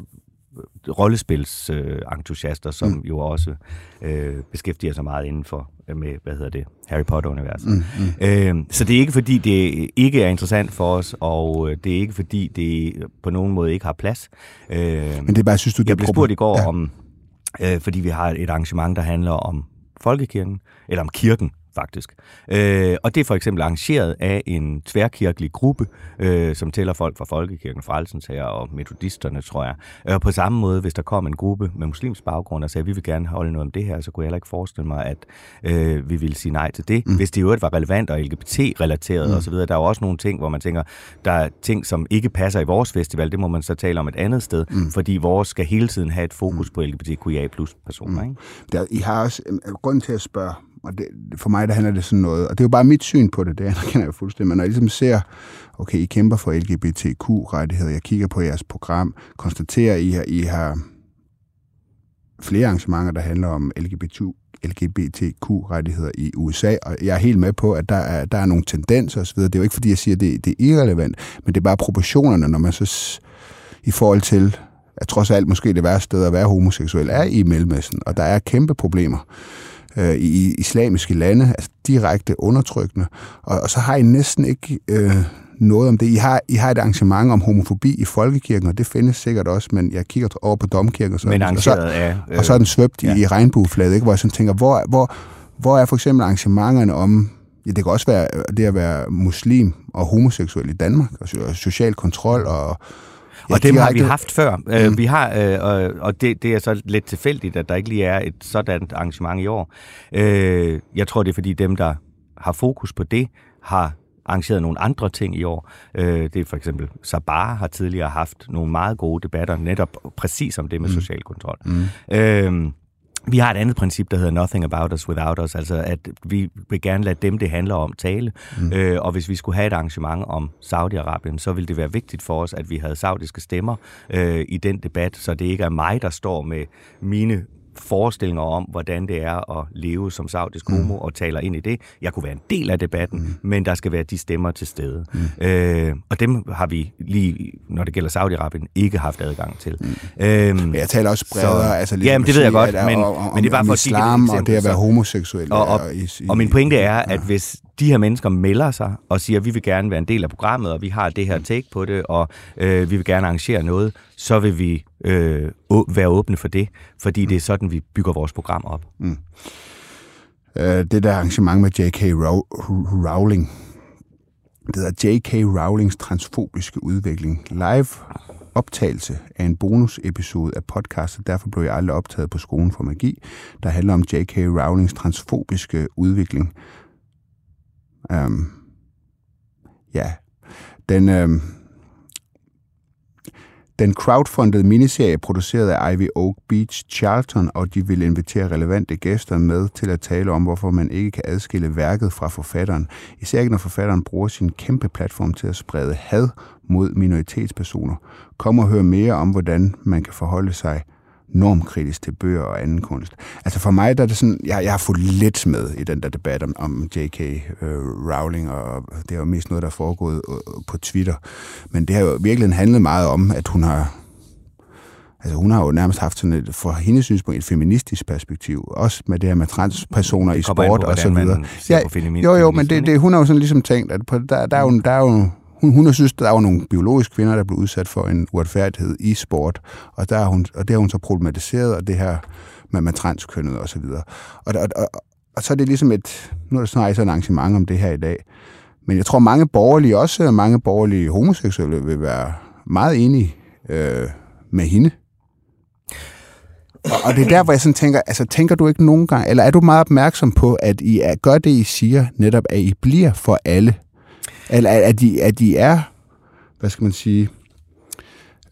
rollespilsentusiaster, øh, som mm. jo også øh, beskæftiger sig meget inden for øh, med, hvad hedder det, Harry Potter-universet. Mm, mm. Øh, så det er ikke fordi, det ikke er interessant for os, og øh, det er ikke fordi, det på nogen måde ikke har plads. Øh, Men det er bare, synes du, det Jeg blev spurgt i går ja. om, øh, fordi vi har et arrangement, der handler om folkekirken, eller om kirken, faktisk. Øh, og det er for eksempel arrangeret af en tværkirkelig gruppe, øh, som tæller folk fra Folkekirken, Frelsens her og metodisterne, tror jeg. Og øh, på samme måde, hvis der kom en gruppe med muslimsk baggrund og sagde, at vi vil gerne holde noget om det her, så kunne jeg heller ikke forestille mig, at øh, vi ville sige nej til det. Mm. Hvis det i øvrigt var relevant og LGBT-relateret mm. osv., der er jo også nogle ting, hvor man tænker, der er ting, som ikke passer i vores festival, det må man så tale om et andet sted, mm. fordi vores skal hele tiden have et fokus mm. på LGBTQIA plus personer. Mm. Ikke? Der, I har også, en grund til at spørge og det, for mig, der handler det sådan noget, og det er jo bare mit syn på det, det anerkender jeg fuldstændig, men når jeg ligesom ser, okay, I kæmper for LGBTQ-rettigheder, jeg kigger på jeres program, konstaterer, I har, I har flere arrangementer, der handler om LGBT, LGBTQ-rettigheder i USA, og jeg er helt med på, at der er, der er nogle tendenser osv. Det er jo ikke, fordi jeg siger, at det, det er irrelevant, men det er bare proportionerne, når man så i forhold til, at trods alt måske det værste sted at være homoseksuel er i Mellemøsten, og der er kæmpe problemer øh, i islamiske lande, altså direkte undertrykkende. Og, og så har I næsten ikke øh, noget om det. I har, I har et arrangement om homofobi i folkekirken, og det findes sikkert også, men jeg kigger over på domkirken, og så, men og så, af, øh, og så er den svøbt ja. i, regnbueflaget, ikke? hvor jeg sådan tænker, hvor, hvor, hvor er for eksempel arrangementerne om Ja, det kan også være det at være muslim og homoseksuel i Danmark, og social kontrol og og dem har vi haft før. Øh, mm. Vi har, øh, og det, det er så lidt tilfældigt, at der ikke lige er et sådan arrangement i år. Øh, jeg tror, det er fordi dem, der har fokus på det, har arrangeret nogle andre ting i år. det er for eksempel Sabah har tidligere haft nogle meget gode debatter netop præcis om det med mm. social kontrol. Mm. Øh, vi har et andet princip, der hedder nothing about us without us, altså at vi vil gerne lade dem, det handler om, tale. Mm. Øh, og hvis vi skulle have et arrangement om Saudi-Arabien, så ville det være vigtigt for os, at vi havde saudiske stemmer øh, i den debat, så det ikke er mig, der står med mine forestillinger om, hvordan det er at leve som saudisk mm. homo, og taler ind i det. Jeg kunne være en del af debatten, mm. men der skal være de stemmer til stede. Mm. Øh, og dem har vi lige, når det gælder Saudi-Arabien, ikke haft adgang til. Mm. Øhm, jeg taler også bredere. Så, altså, jamen, det ved jeg godt, men, om, men det er bare for islam at og det at være homoseksuel. Og, og, og, i, og min pointe er, ja. at hvis de her mennesker melder sig og siger, at vi vil gerne være en del af programmet, og vi har det her mm. take på det, og øh, vi vil gerne arrangere noget, så vil vi øh, være åbne for det, fordi det er sådan, vi bygger vores program op. Mm. Øh, det der arrangement med J.K. Rowling, det hedder J.K. Rowlings transfobiske udvikling. Live optagelse af en bonusepisode af podcastet, derfor blev jeg aldrig optaget på skolen for magi, der handler om J.K. Rowlings transfobiske udvikling. Um, ja, den, um, den crowdfundede miniserie produceret af Ivy Oak Beach Charlton, og de vil invitere relevante gæster med til at tale om, hvorfor man ikke kan adskille værket fra forfatteren. Især ikke når forfatteren bruger sin kæmpe platform til at sprede had mod minoritetspersoner. Kom og hør mere om, hvordan man kan forholde sig normkritisk til bøger og anden kunst. Altså for mig, der er det sådan, jeg, jeg har fået lidt med i den der debat om, om J.K. Uh, Rowling, og det er jo mest noget, der er foregået uh, på Twitter. Men det har jo virkelig handlet meget om, at hun har Altså hun har jo nærmest haft sådan et, for hendes synspunkt, et feministisk perspektiv. Også med det her med transpersoner i sport og så videre. Ja, jo, jo, men det, det, hun har jo sådan ligesom tænkt, at på, der, der, er jo, der er jo hun, hun har synes, der var nogle biologiske kvinder, der blev udsat for en uretfærdighed i sport, og, der hun, og det har hun så problematiseret, og det her med, med transkønnet og så videre. Og, og, og, og så er det ligesom et, nu er der snart et arrangement om det her i dag, men jeg tror mange borgerlige, også mange borgerlige homoseksuelle, vil være meget enige øh, med hende. Og, og det er der, hvor jeg sådan tænker, altså tænker du ikke nogen gang, eller er du meget opmærksom på, at I er, gør det, I siger, netop at I bliver for alle? Eller at de, at de er, hvad skal man sige,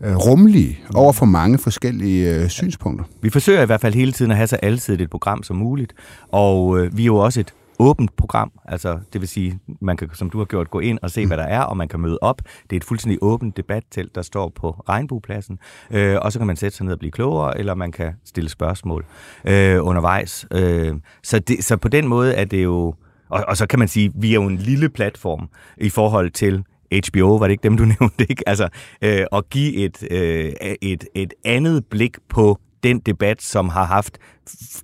øh, rummelige over for mange forskellige øh, synspunkter. Vi forsøger i hvert fald hele tiden at have så altid et program som muligt, og øh, vi er jo også et åbent program, altså det vil sige, man kan, som du har gjort, gå ind og se, mm. hvad der er, og man kan møde op. Det er et fuldstændig åbent debattelt, der står på Regnbuepladsen, øh, og så kan man sætte sig ned og blive klogere, eller man kan stille spørgsmål øh, undervejs. Øh, så, det, så på den måde er det jo og, og så kan man sige, vi er jo en lille platform i forhold til HBO, var det ikke dem, du nævnte, ikke? Altså, øh, at give et, øh, et, et andet blik på den debat, som har haft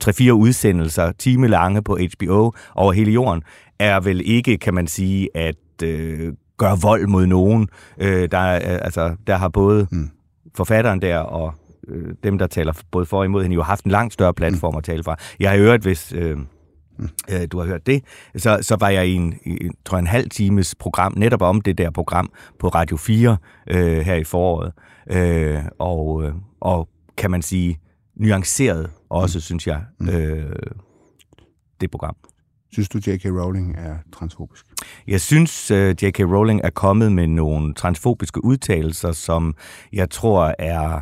tre-fire udsendelser, time lange på HBO over hele jorden, er vel ikke, kan man sige, at øh, gøre vold mod nogen. Øh, der, øh, altså, der har både mm. forfatteren der og øh, dem, der taler både for og imod hende, jo haft en langt større platform mm. at tale fra. Jeg har hørt, hvis... Øh, Mm. Øh, du har hørt det, så, så var jeg i en, i, tror jeg, en halv times program, netop om det der program på Radio 4 øh, her i foråret. Øh, og, øh, og kan man sige, nuanceret også, mm. synes jeg, mm. øh, det program. Synes du, J.K. Rowling er transfobisk? Jeg synes, øh, J.K. Rowling er kommet med nogle transfobiske udtalelser, som jeg tror er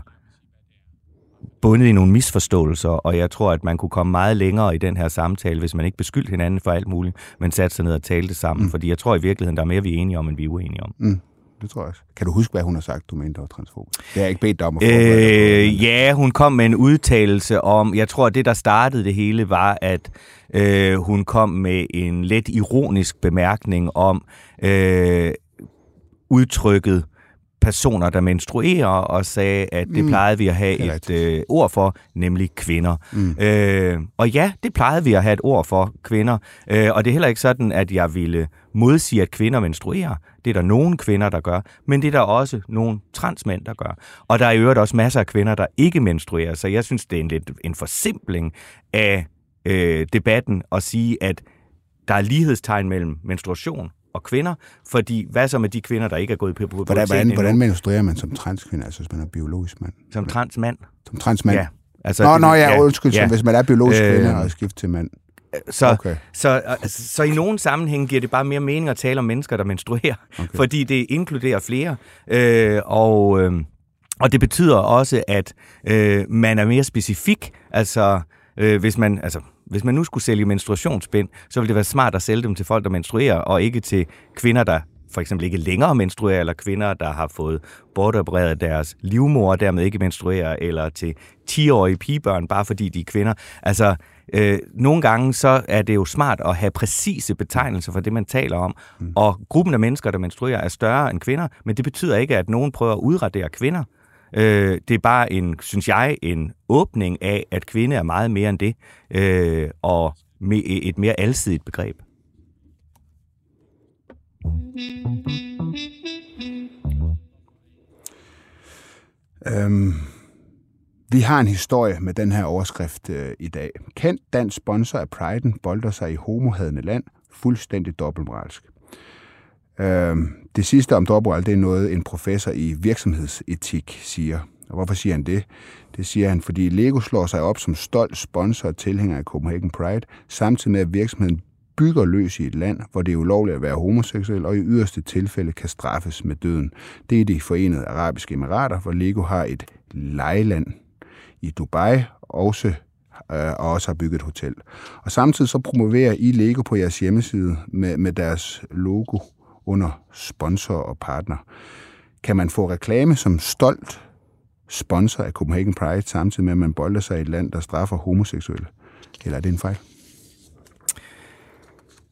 bundet i nogle misforståelser, og jeg tror, at man kunne komme meget længere i den her samtale, hvis man ikke beskyldte hinanden for alt muligt, men satte sig ned og talte sammen. Mm. Fordi jeg tror i virkeligheden, der er mere, vi er enige om, end vi er uenige om. Mm. Det tror jeg også. Kan du huske, hvad hun har sagt, du mente, var transfob? Det har jeg ikke bedt dig om at øh, Ja, hun kom med en udtalelse om, jeg tror, at det, der startede det hele, var, at øh, hun kom med en let ironisk bemærkning om øh, udtrykket personer, der menstruerer, og sagde, at det mm. plejede vi at have et øh, ord for, nemlig kvinder. Mm. Øh, og ja, det plejede vi at have et ord for, kvinder. Øh, og det er heller ikke sådan, at jeg ville modsige, at kvinder menstruerer. Det er der nogle kvinder, der gør, men det er der også nogle transmænd, der gør. Og der er i øvrigt også masser af kvinder, der ikke menstruerer, så jeg synes, det er en lidt en forsimpling af øh, debatten at sige, at der er lighedstegn mellem menstruation og kvinder, fordi hvad så med de kvinder, der ikke er gået på puberteten hvordan, hvordan, hvordan menstruerer man som transkvinde, altså hvis man er biologisk mand? Som transmand? Som transmand? Ja. Altså, nå, det, nå, ja, undskyld, ja. hvis man er biologisk øh, kvinde og skifter til mand. Så, okay. så, så, så i nogle sammenhæng giver det bare mere mening at tale om mennesker, der menstruerer, okay. fordi det inkluderer flere. Øh, og, øh, og det betyder også, at øh, man er mere specifik. Altså, øh, hvis man, altså, hvis man nu skulle sælge menstruationsbind, så ville det være smart at sælge dem til folk, der menstruerer, og ikke til kvinder, der for eksempel ikke længere menstruerer, eller kvinder, der har fået bortopereret deres livmor, og dermed ikke menstruerer, eller til 10-årige pigebørn, bare fordi de er kvinder. Altså, øh, nogle gange så er det jo smart at have præcise betegnelser for det, man taler om. Mm. Og gruppen af mennesker, der menstruerer, er større end kvinder, men det betyder ikke, at nogen prøver at udradere kvinder. Øh, det er bare en, synes jeg, en åbning af, at kvinde er meget mere end det, øh, og med et mere alsidigt begreb. Øhm, vi har en historie med den her overskrift øh, i dag. Kendt dansk sponsor af Priden bolder sig i homohadende land, fuldstændig dobbeltmoralsk. Øhm, det sidste om dobbelt det er noget, en professor i virksomhedsetik siger. Og hvorfor siger han det? Det siger han, fordi Lego slår sig op som stolt sponsor og tilhænger af Copenhagen Pride, samtidig med at virksomheden bygger løs i et land, hvor det er ulovligt at være homoseksuel, og i yderste tilfælde kan straffes med døden. Det er de forenede arabiske emirater, hvor Lego har et lejeland i Dubai, også, øh, og også har bygget et hotel. Og samtidig så promoverer I Lego på jeres hjemmeside med, med deres logo under sponsor og partner. Kan man få reklame som stolt sponsor af Copenhagen Pride, samtidig med, at man bolder sig i et land, der straffer homoseksuelle? Eller er det en fejl?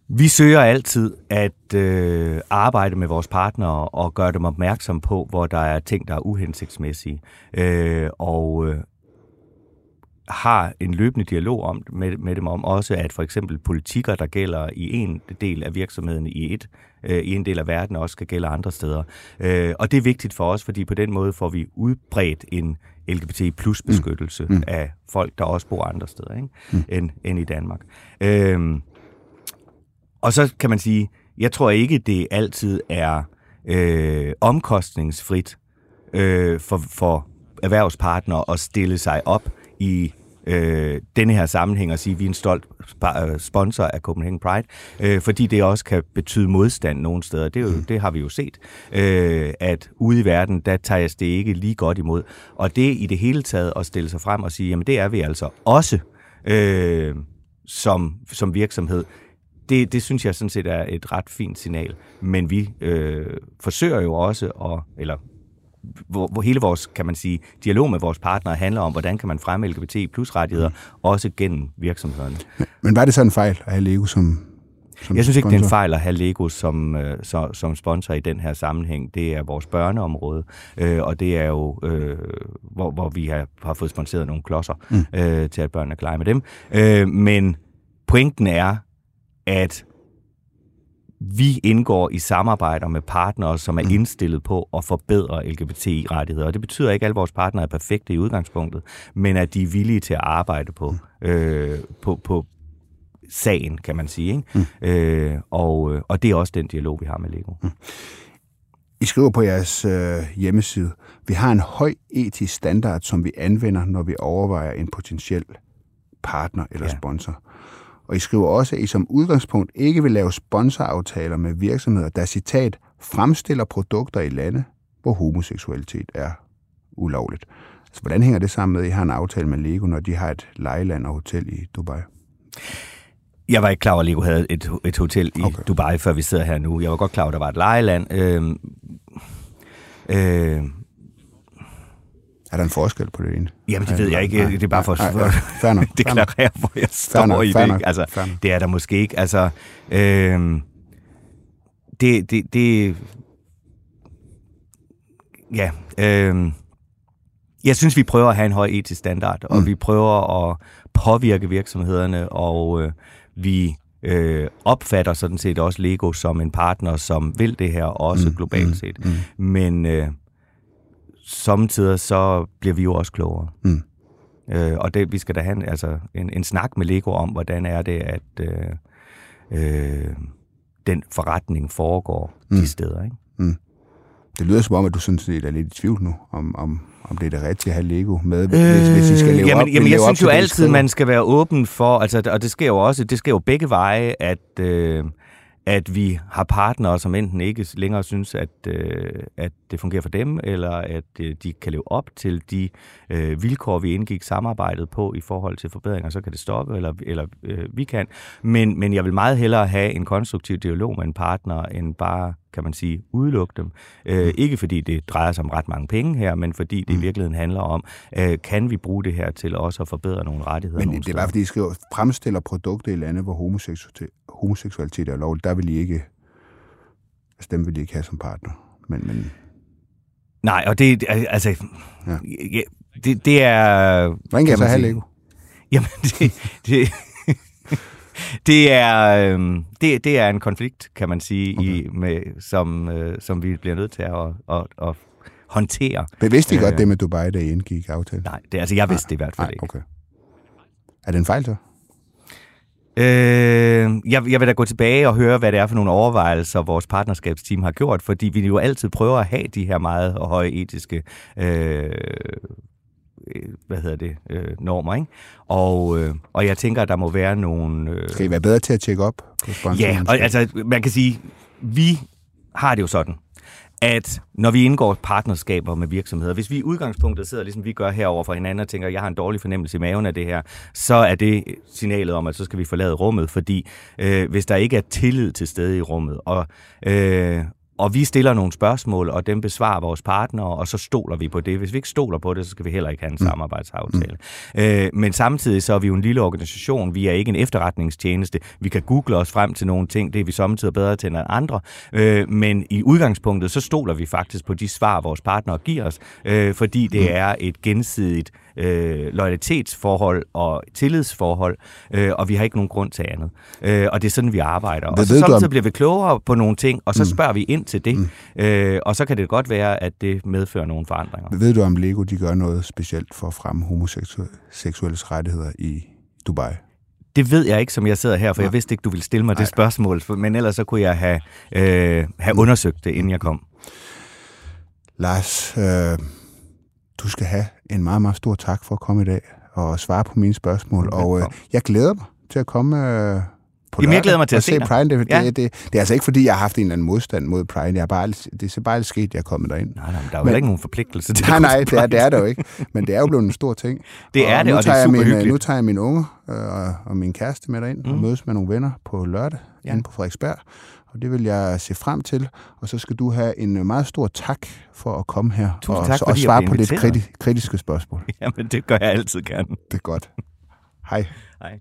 Vi søger altid at øh, arbejde med vores partnere og gøre dem opmærksom på, hvor der er ting, der er uhensigtsmæssige. Øh, og øh, har en løbende dialog om, med, med dem om også, at for eksempel politikker, der gælder i en del af virksomheden i et øh, i en del af verden, også skal gælde andre steder. Øh, og det er vigtigt for os, fordi på den måde får vi udbredt en LGBT plus beskyttelse mm. Mm. af folk, der også bor andre steder ikke? Mm. End, end i Danmark. Øh, og så kan man sige, jeg tror ikke, det altid er øh, omkostningsfrit øh, for, for erhvervspartnere at stille sig op i øh, denne her sammenhæng og sige, at vi er en stolt øh, sponsor af Copenhagen Pride, øh, fordi det også kan betyde modstand nogle steder. Det, er jo, mm. det har vi jo set, øh, at ude i verden, der tages det ikke lige godt imod. Og det i det hele taget at stille sig frem og sige, jamen det er vi altså også øh, som, som virksomhed det, det synes jeg sådan set er et ret fint signal. Men vi øh, forsøger jo også, at, eller hvor, hvor hele vores, kan man sige, dialog med vores partnere handler om, hvordan kan man fremme LGBT plus rettigheder, mm. også gennem virksomhederne. Men, men var det sådan en fejl at have Lego som som jeg synes ikke, det er en fejl at have Lego som, øh, som, som sponsor i den her sammenhæng. Det er vores børneområde, øh, og det er jo, øh, hvor, hvor vi har, har fået sponsoreret nogle klodser mm. øh, til, at børnene kan lege med dem. Øh, men pointen er, at vi indgår i samarbejder med partnere, som er mm. indstillet på at forbedre LGBTI-rettigheder. Og det betyder ikke, at alle vores partnere er perfekte i udgangspunktet, men at de er villige til at arbejde på, mm. øh, på, på sagen, kan man sige. Ikke? Mm. Øh, og, og det er også den dialog, vi har med Lego. Mm. I skriver på jeres øh, hjemmeside, vi har en høj etisk standard, som vi anvender, når vi overvejer en potentiel partner eller ja. sponsor. Og I skriver også, at I som udgangspunkt ikke vil lave sponsoraftaler med virksomheder, der citat fremstiller produkter i lande, hvor homoseksualitet er ulovligt. Så hvordan hænger det sammen med, at I har en aftale med Lego, når de har et lejeland og hotel i Dubai? Jeg var ikke klar over, at Lego havde et, et hotel i okay. Dubai, før vi sidder her nu. Jeg var godt klar over, at der var et lejeland. Øh, øh, er der en forskel på det ene? Jamen, det ved jeg ikke. Det er bare for at deklarere, hvor jeg står i det. Altså, det er der måske ikke. Altså, øh, det, det, det, ja, øh, jeg synes, vi prøver at have en høj etisk standard, og mm. vi prøver at påvirke virksomhederne, og øh, vi øh, opfatter sådan set også Lego som en partner, som vil det her, også mm. globalt mm. set. Mm. Men øh, samtidig så bliver vi jo også klogere. Mm. Øh, og det, vi skal da have altså, en, en snak med Lego om, hvordan er det, at øh, øh, den forretning foregår mm. de steder. Ikke? Mm. Det lyder som om, at du sådan set er lidt i tvivl nu, om, om, om det er det rigtige at have Lego med, hvis, øh, hvis I skal leve jamen, op. Jamen, jeg synes jo altid, man skal være åben for, altså, og det sker jo også, det sker jo begge veje, at, øh, at vi har partnere, som enten ikke længere synes, at, øh, at det fungerer for dem, eller at øh, de kan leve op til de øh, vilkår, vi indgik samarbejdet på i forhold til forbedringer, så kan det stoppe, eller, eller øh, vi kan. Men, men jeg vil meget hellere have en konstruktiv dialog med en partner, end bare kan man sige, udelukke dem. Øh, mm. Ikke fordi det drejer sig om ret mange penge her, men fordi det mm. i virkeligheden handler om, øh, kan vi bruge det her til også at forbedre nogle rettigheder? Men det er bare fordi, I skriver, fremstiller produkter i lande, hvor homoseksualitet, homoseksualitet er lovligt. Der vil I ikke, altså dem vil I ikke have som partner. Men, men... Nej, og det, altså, ja. det, det er... Hvordan kan jeg så have Lego? Jamen, det, det, det er øh, det, det er en konflikt, kan man sige, okay. i, med, som, øh, som vi bliver nødt til at, at, at håndtere. Men vidste I godt øh, det med Dubai, da I indgik aftalen? Nej, det, altså jeg vidste nej, det i hvert fald nej, ikke. Okay. Er det en fejl så? Øh, jeg, jeg vil da gå tilbage og høre, hvad det er for nogle overvejelser, vores partnerskabsteam har gjort, fordi vi jo altid prøver at have de her meget høje etiske øh, øh, hvad hedder det, øh, normer, ikke? Og, øh, og jeg tænker, at der må være nogle... Øh, Skal I være bedre til at tjekke op på? Ja, og altså, man kan sige, vi har det jo sådan, at når vi indgår partnerskaber med virksomheder, hvis vi i udgangspunktet sidder, ligesom vi gør herover for hinanden, og tænker, jeg har en dårlig fornemmelse i maven af det her, så er det signalet om, at så skal vi forlade rummet, fordi øh, hvis der ikke er tillid til stede i rummet, og, øh, og vi stiller nogle spørgsmål, og dem besvarer vores partnere, og så stoler vi på det. Hvis vi ikke stoler på det, så skal vi heller ikke have en mm. samarbejdsaftale. Mm. Øh, men samtidig så er vi jo en lille organisation. Vi er ikke en efterretningstjeneste. Vi kan google os frem til nogle ting. Det er vi samtidig bedre til end andre. Øh, men i udgangspunktet, så stoler vi faktisk på de svar, vores partnere giver os, øh, fordi det mm. er et gensidigt øh, loyalitetsforhold og tillidsforhold, øh, og vi har ikke nogen grund til andet. Øh, og det er sådan, vi arbejder. Og så samtidig om... bliver vi klogere på nogle ting, og så mm. spørger vi ind til det, mm. øh, og så kan det godt være, at det medfører nogle forandringer. Ved du, om Lego de gør noget specielt for at fremme homoseksuelles rettigheder i Dubai? Det ved jeg ikke, som jeg sidder her, for ja. jeg vidste ikke, du ville stille mig Nej. det spørgsmål, men ellers så kunne jeg have, øh, have undersøgt det, inden jeg kom. Lars, øh, du skal have en meget, meget stor tak for at komme i dag og svare på mine spørgsmål. Og øh, jeg glæder mig til at komme øh, på Jamen, jeg glæder mig til at se Pride. Det, ja. det, det, det, er altså ikke, fordi jeg har haft en eller anden modstand mod Pride. Jeg er bare, det er bare lidt sket, at jeg er kommet derind. Nej, nej, der er jo ikke nogen forpligtelse til Nej, nej, det er, det er der jo ikke. Men det er jo blevet en stor ting. Det er og det, og det er super min, hyggeligt. Nu tager jeg min unge øh, og min kæreste med derind mm. og mødes med nogle venner på lørdag ja. inde på Frederiksberg. Og det vil jeg se frem til. Og så skal du have en meget stor tak for at komme her Tusind og, tak, og svare på lidt kriti- kritiske spørgsmål. Jamen, det gør jeg altid gerne. Det er godt. Hej. Hej.